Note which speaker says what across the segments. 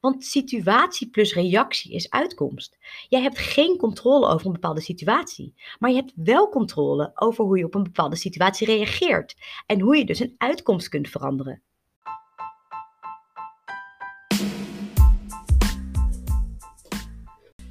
Speaker 1: Want situatie plus reactie is uitkomst. Jij hebt geen controle over een bepaalde situatie, maar je hebt wel controle over hoe je op een bepaalde situatie reageert en hoe je dus een uitkomst kunt veranderen.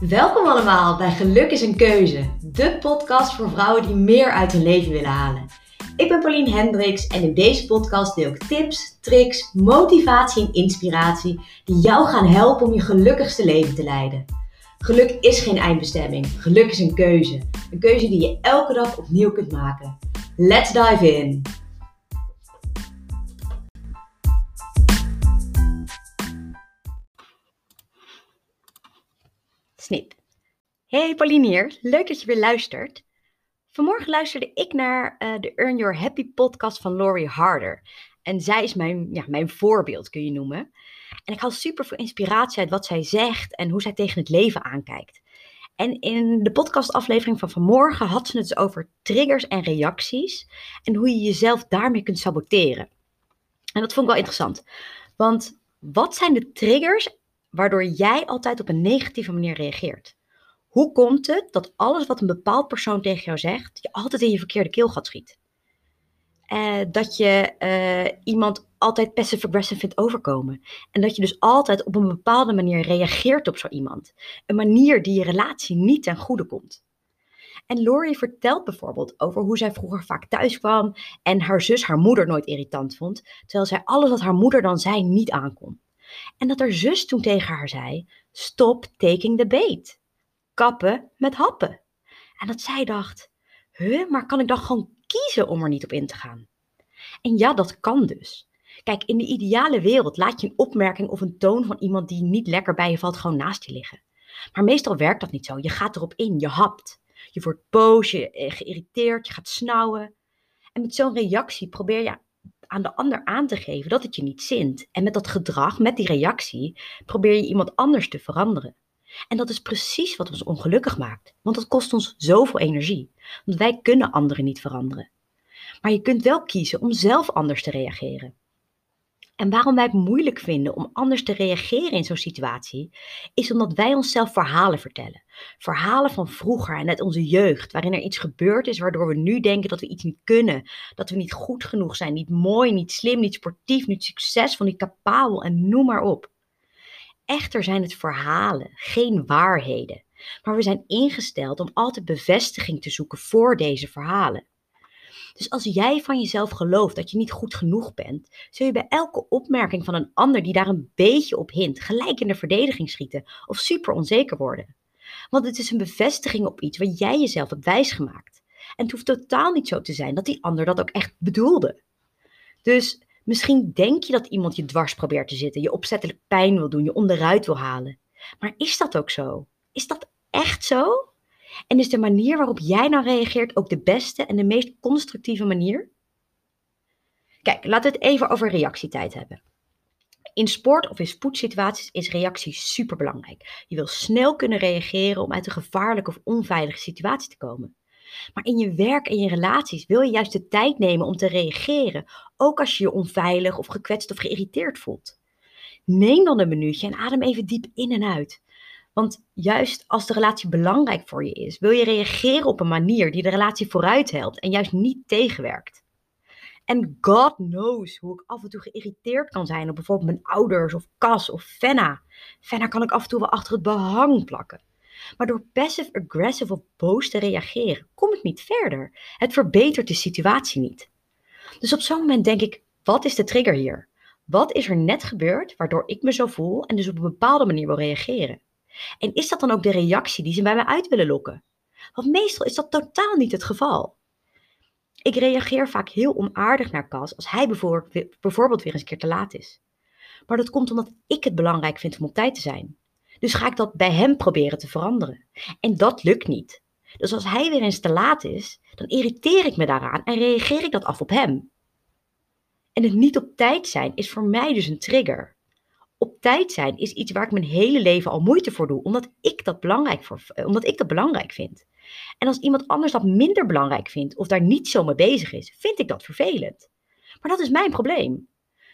Speaker 1: Welkom allemaal bij Geluk is een Keuze, de podcast voor vrouwen die meer uit hun leven willen halen. Ik ben Pauline Hendricks en in deze podcast deel ik tips, tricks, motivatie en inspiratie die jou gaan helpen om je gelukkigste leven te leiden. Geluk is geen eindbestemming, geluk is een keuze. Een keuze die je elke dag opnieuw kunt maken. Let's dive in! Snip. Hey Pauline hier, leuk dat je weer luistert. Vanmorgen luisterde ik naar uh, de Earn Your Happy podcast van Laurie Harder. En zij is mijn, ja, mijn voorbeeld, kun je noemen. En ik haal super veel inspiratie uit wat zij zegt en hoe zij tegen het leven aankijkt. En in de podcastaflevering van vanmorgen had ze het dus over triggers en reacties en hoe je jezelf daarmee kunt saboteren. En dat vond ik wel interessant. Want wat zijn de triggers waardoor jij altijd op een negatieve manier reageert? Hoe komt het dat alles wat een bepaald persoon tegen jou zegt, je altijd in je verkeerde keelgat schiet? Uh, dat je uh, iemand altijd passive-aggressive vindt overkomen. En dat je dus altijd op een bepaalde manier reageert op zo iemand. Een manier die je relatie niet ten goede komt. En Laurie vertelt bijvoorbeeld over hoe zij vroeger vaak thuis kwam en haar zus haar moeder nooit irritant vond, terwijl zij alles wat haar moeder dan zei niet aankon. En dat haar zus toen tegen haar zei: Stop taking the bait kappen met happen. En dat zij dacht, huh, maar kan ik dan gewoon kiezen om er niet op in te gaan? En ja, dat kan dus. Kijk, in de ideale wereld laat je een opmerking of een toon van iemand die niet lekker bij je valt gewoon naast je liggen. Maar meestal werkt dat niet zo. Je gaat erop in, je hapt. Je wordt boos, je eh, geïrriteerd, je gaat snauwen. En met zo'n reactie probeer je aan de ander aan te geven dat het je niet zint. En met dat gedrag, met die reactie, probeer je iemand anders te veranderen. En dat is precies wat ons ongelukkig maakt, want dat kost ons zoveel energie. Want wij kunnen anderen niet veranderen. Maar je kunt wel kiezen om zelf anders te reageren. En waarom wij het moeilijk vinden om anders te reageren in zo'n situatie, is omdat wij onszelf verhalen vertellen. Verhalen van vroeger en uit onze jeugd, waarin er iets gebeurd is waardoor we nu denken dat we iets niet kunnen, dat we niet goed genoeg zijn, niet mooi, niet slim, niet sportief, niet succesvol, niet capabel en noem maar op. Echter zijn het verhalen, geen waarheden. Maar we zijn ingesteld om altijd bevestiging te zoeken voor deze verhalen. Dus als jij van jezelf gelooft dat je niet goed genoeg bent, zul je bij elke opmerking van een ander die daar een beetje op hint, gelijk in de verdediging schieten of super onzeker worden. Want het is een bevestiging op iets wat jij jezelf hebt wijsgemaakt. En het hoeft totaal niet zo te zijn dat die ander dat ook echt bedoelde. Dus Misschien denk je dat iemand je dwars probeert te zitten, je opzettelijk pijn wil doen, je onderuit wil halen. Maar is dat ook zo? Is dat echt zo? En is de manier waarop jij nou reageert ook de beste en de meest constructieve manier? Kijk, laten we het even over reactietijd hebben. In sport of in spoedsituaties is reactie super belangrijk. Je wil snel kunnen reageren om uit een gevaarlijke of onveilige situatie te komen. Maar in je werk en je relaties wil je juist de tijd nemen om te reageren, ook als je je onveilig of gekwetst of geïrriteerd voelt. Neem dan een minuutje en adem even diep in en uit. Want juist als de relatie belangrijk voor je is, wil je reageren op een manier die de relatie vooruit helpt en juist niet tegenwerkt. En God knows hoe ik af en toe geïrriteerd kan zijn op bijvoorbeeld mijn ouders of Cas of Fenna. Fenna kan ik af en toe wel achter het behang plakken. Maar door passive-aggressive of boos te reageren, kom ik niet verder. Het verbetert de situatie niet. Dus op zo'n moment denk ik, wat is de trigger hier? Wat is er net gebeurd waardoor ik me zo voel en dus op een bepaalde manier wil reageren? En is dat dan ook de reactie die ze bij mij uit willen lokken? Want meestal is dat totaal niet het geval. Ik reageer vaak heel onaardig naar Cas als hij bijvoorbeeld weer eens een keer te laat is. Maar dat komt omdat ik het belangrijk vind om op tijd te zijn. Dus ga ik dat bij hem proberen te veranderen. En dat lukt niet. Dus als hij weer eens te laat is, dan irriteer ik me daaraan en reageer ik dat af op hem. En het niet op tijd zijn is voor mij dus een trigger. Op tijd zijn is iets waar ik mijn hele leven al moeite voor doe, omdat ik dat belangrijk, voor, omdat ik dat belangrijk vind. En als iemand anders dat minder belangrijk vindt of daar niet zo mee bezig is, vind ik dat vervelend. Maar dat is mijn probleem.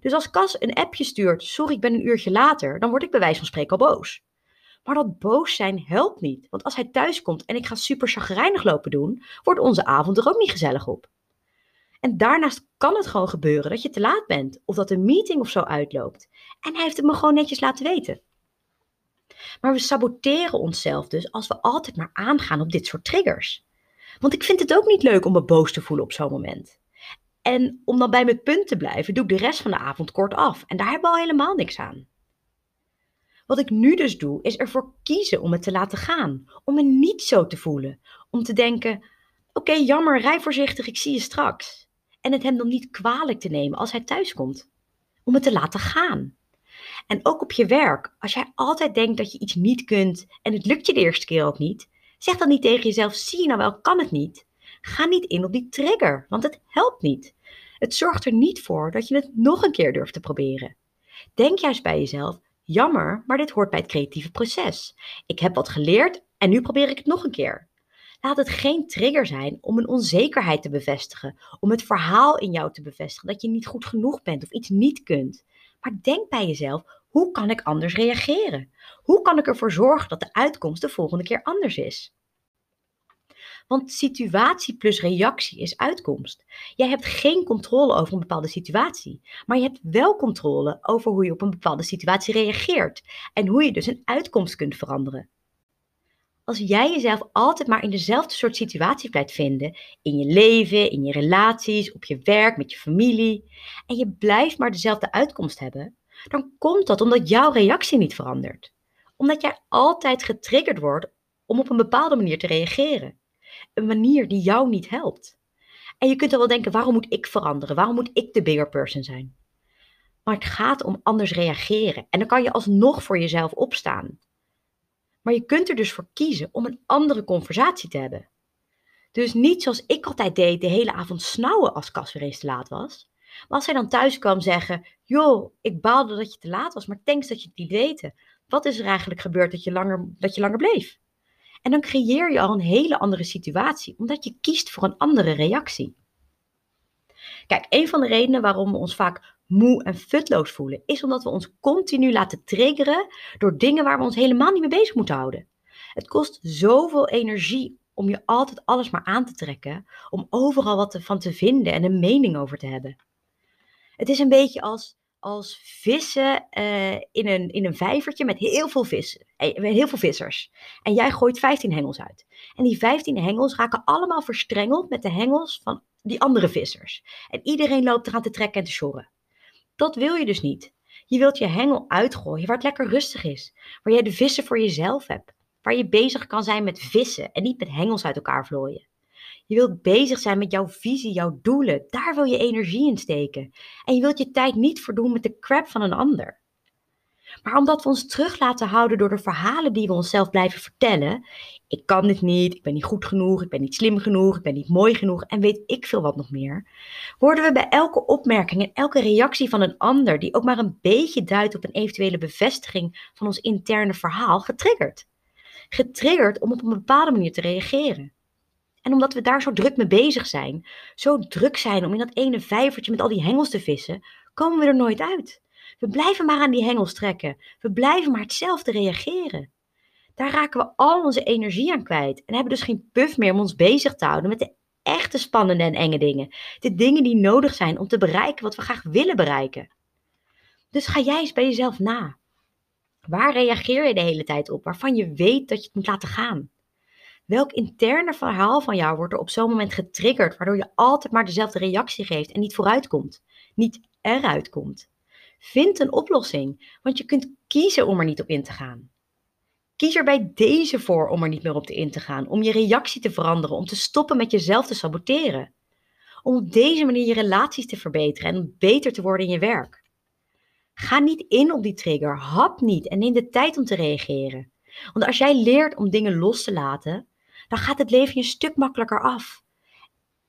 Speaker 1: Dus als Cas een appje stuurt, sorry ik ben een uurtje later, dan word ik bij wijze van spreken al boos. Maar dat boos zijn helpt niet, want als hij thuis komt en ik ga super chagrijnig lopen doen, wordt onze avond er ook niet gezellig op. En daarnaast kan het gewoon gebeuren dat je te laat bent of dat een meeting of zo uitloopt. En hij heeft het me gewoon netjes laten weten. Maar we saboteren onszelf dus als we altijd maar aangaan op dit soort triggers. Want ik vind het ook niet leuk om me boos te voelen op zo'n moment. En om dan bij mijn punt te blijven, doe ik de rest van de avond kort af. En daar hebben we al helemaal niks aan. Wat ik nu dus doe, is ervoor kiezen om het te laten gaan. Om me niet zo te voelen. Om te denken: oké, jammer, rij voorzichtig, ik zie je straks. En het hem dan niet kwalijk te nemen als hij thuiskomt. Om het te laten gaan. En ook op je werk, als jij altijd denkt dat je iets niet kunt en het lukt je de eerste keer ook niet, zeg dan niet tegen jezelf: zie je nou wel, kan het niet. Ga niet in op die trigger, want het helpt niet. Het zorgt er niet voor dat je het nog een keer durft te proberen. Denk juist bij jezelf: jammer, maar dit hoort bij het creatieve proces. Ik heb wat geleerd en nu probeer ik het nog een keer. Laat het geen trigger zijn om een onzekerheid te bevestigen, om het verhaal in jou te bevestigen dat je niet goed genoeg bent of iets niet kunt. Maar denk bij jezelf: hoe kan ik anders reageren? Hoe kan ik ervoor zorgen dat de uitkomst de volgende keer anders is? Want situatie plus reactie is uitkomst. Jij hebt geen controle over een bepaalde situatie, maar je hebt wel controle over hoe je op een bepaalde situatie reageert en hoe je dus een uitkomst kunt veranderen. Als jij jezelf altijd maar in dezelfde soort situaties blijft vinden, in je leven, in je relaties, op je werk, met je familie, en je blijft maar dezelfde uitkomst hebben, dan komt dat omdat jouw reactie niet verandert. Omdat jij altijd getriggerd wordt om op een bepaalde manier te reageren een manier die jou niet helpt. En je kunt er wel denken, waarom moet ik veranderen? Waarom moet ik de bigger person zijn? Maar het gaat om anders reageren. En dan kan je alsnog voor jezelf opstaan. Maar je kunt er dus voor kiezen om een andere conversatie te hebben. Dus niet zoals ik altijd deed, de hele avond snauwen als Cas weer eens te laat was. Maar als hij dan thuis kwam zeggen, joh, ik baalde dat je te laat was, maar thanks dat je het niet weten. Wat is er eigenlijk gebeurd dat je langer, dat je langer bleef? En dan creëer je al een hele andere situatie, omdat je kiest voor een andere reactie. Kijk, een van de redenen waarom we ons vaak moe en futloos voelen, is omdat we ons continu laten triggeren door dingen waar we ons helemaal niet mee bezig moeten houden. Het kost zoveel energie om je altijd alles maar aan te trekken, om overal wat van te vinden en een mening over te hebben. Het is een beetje als als vissen uh, in, een, in een vijvertje met heel veel vissen, eh, heel veel vissers. En jij gooit 15 hengels uit. En die 15 hengels raken allemaal verstrengeld met de hengels van die andere vissers. En iedereen loopt eraan te trekken en te sjorren. Dat wil je dus niet. Je wilt je hengel uitgooien waar het lekker rustig is. Waar jij de vissen voor jezelf hebt. Waar je bezig kan zijn met vissen en niet met hengels uit elkaar vlooien. Je wilt bezig zijn met jouw visie, jouw doelen. Daar wil je energie in steken. En je wilt je tijd niet verdoen met de crap van een ander. Maar omdat we ons terug laten houden door de verhalen die we onszelf blijven vertellen. Ik kan dit niet, ik ben niet goed genoeg, ik ben niet slim genoeg, ik ben niet mooi genoeg en weet ik veel wat nog meer. Worden we bij elke opmerking en elke reactie van een ander die ook maar een beetje duidt op een eventuele bevestiging van ons interne verhaal getriggerd. Getriggerd om op een bepaalde manier te reageren. En omdat we daar zo druk mee bezig zijn, zo druk zijn om in dat ene vijvertje met al die hengels te vissen, komen we er nooit uit. We blijven maar aan die hengels trekken. We blijven maar hetzelfde reageren. Daar raken we al onze energie aan kwijt en hebben dus geen puff meer om ons bezig te houden met de echte spannende en enge dingen. De dingen die nodig zijn om te bereiken wat we graag willen bereiken. Dus ga jij eens bij jezelf na. Waar reageer je de hele tijd op waarvan je weet dat je het moet laten gaan? Welk interne verhaal van jou wordt er op zo'n moment getriggerd, waardoor je altijd maar dezelfde reactie geeft en niet vooruitkomt, niet eruit komt? Vind een oplossing, want je kunt kiezen om er niet op in te gaan. Kies er bij deze voor om er niet meer op in te gaan, om je reactie te veranderen, om te stoppen met jezelf te saboteren. Om op deze manier je relaties te verbeteren en om beter te worden in je werk. Ga niet in op die trigger, hap niet en neem de tijd om te reageren. Want als jij leert om dingen los te laten, dan gaat het leven je een stuk makkelijker af.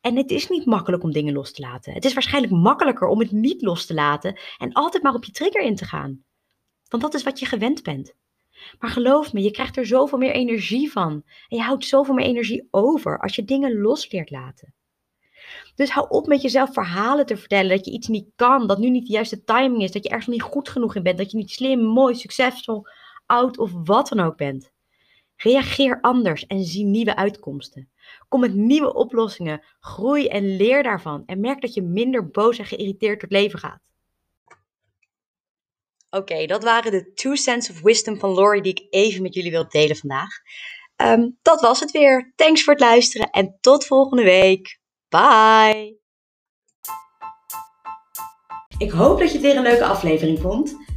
Speaker 1: En het is niet makkelijk om dingen los te laten. Het is waarschijnlijk makkelijker om het niet los te laten en altijd maar op je trigger in te gaan. Want dat is wat je gewend bent. Maar geloof me, je krijgt er zoveel meer energie van. En je houdt zoveel meer energie over als je dingen los leert laten. Dus hou op met jezelf verhalen te vertellen dat je iets niet kan, dat nu niet de juiste timing is, dat je ergens niet goed genoeg in bent, dat je niet slim, mooi, succesvol, oud of wat dan ook bent. Reageer anders en zie nieuwe uitkomsten. Kom met nieuwe oplossingen, groei en leer daarvan en merk dat je minder boos en geïrriteerd door het leven gaat. Oké, dat waren de two cents of wisdom van Lori die ik even met jullie wil delen vandaag. Ehm, dat was het weer. Thanks voor het luisteren en tot volgende week. Bye! Ik hoop dat je het weer een leuke aflevering vond.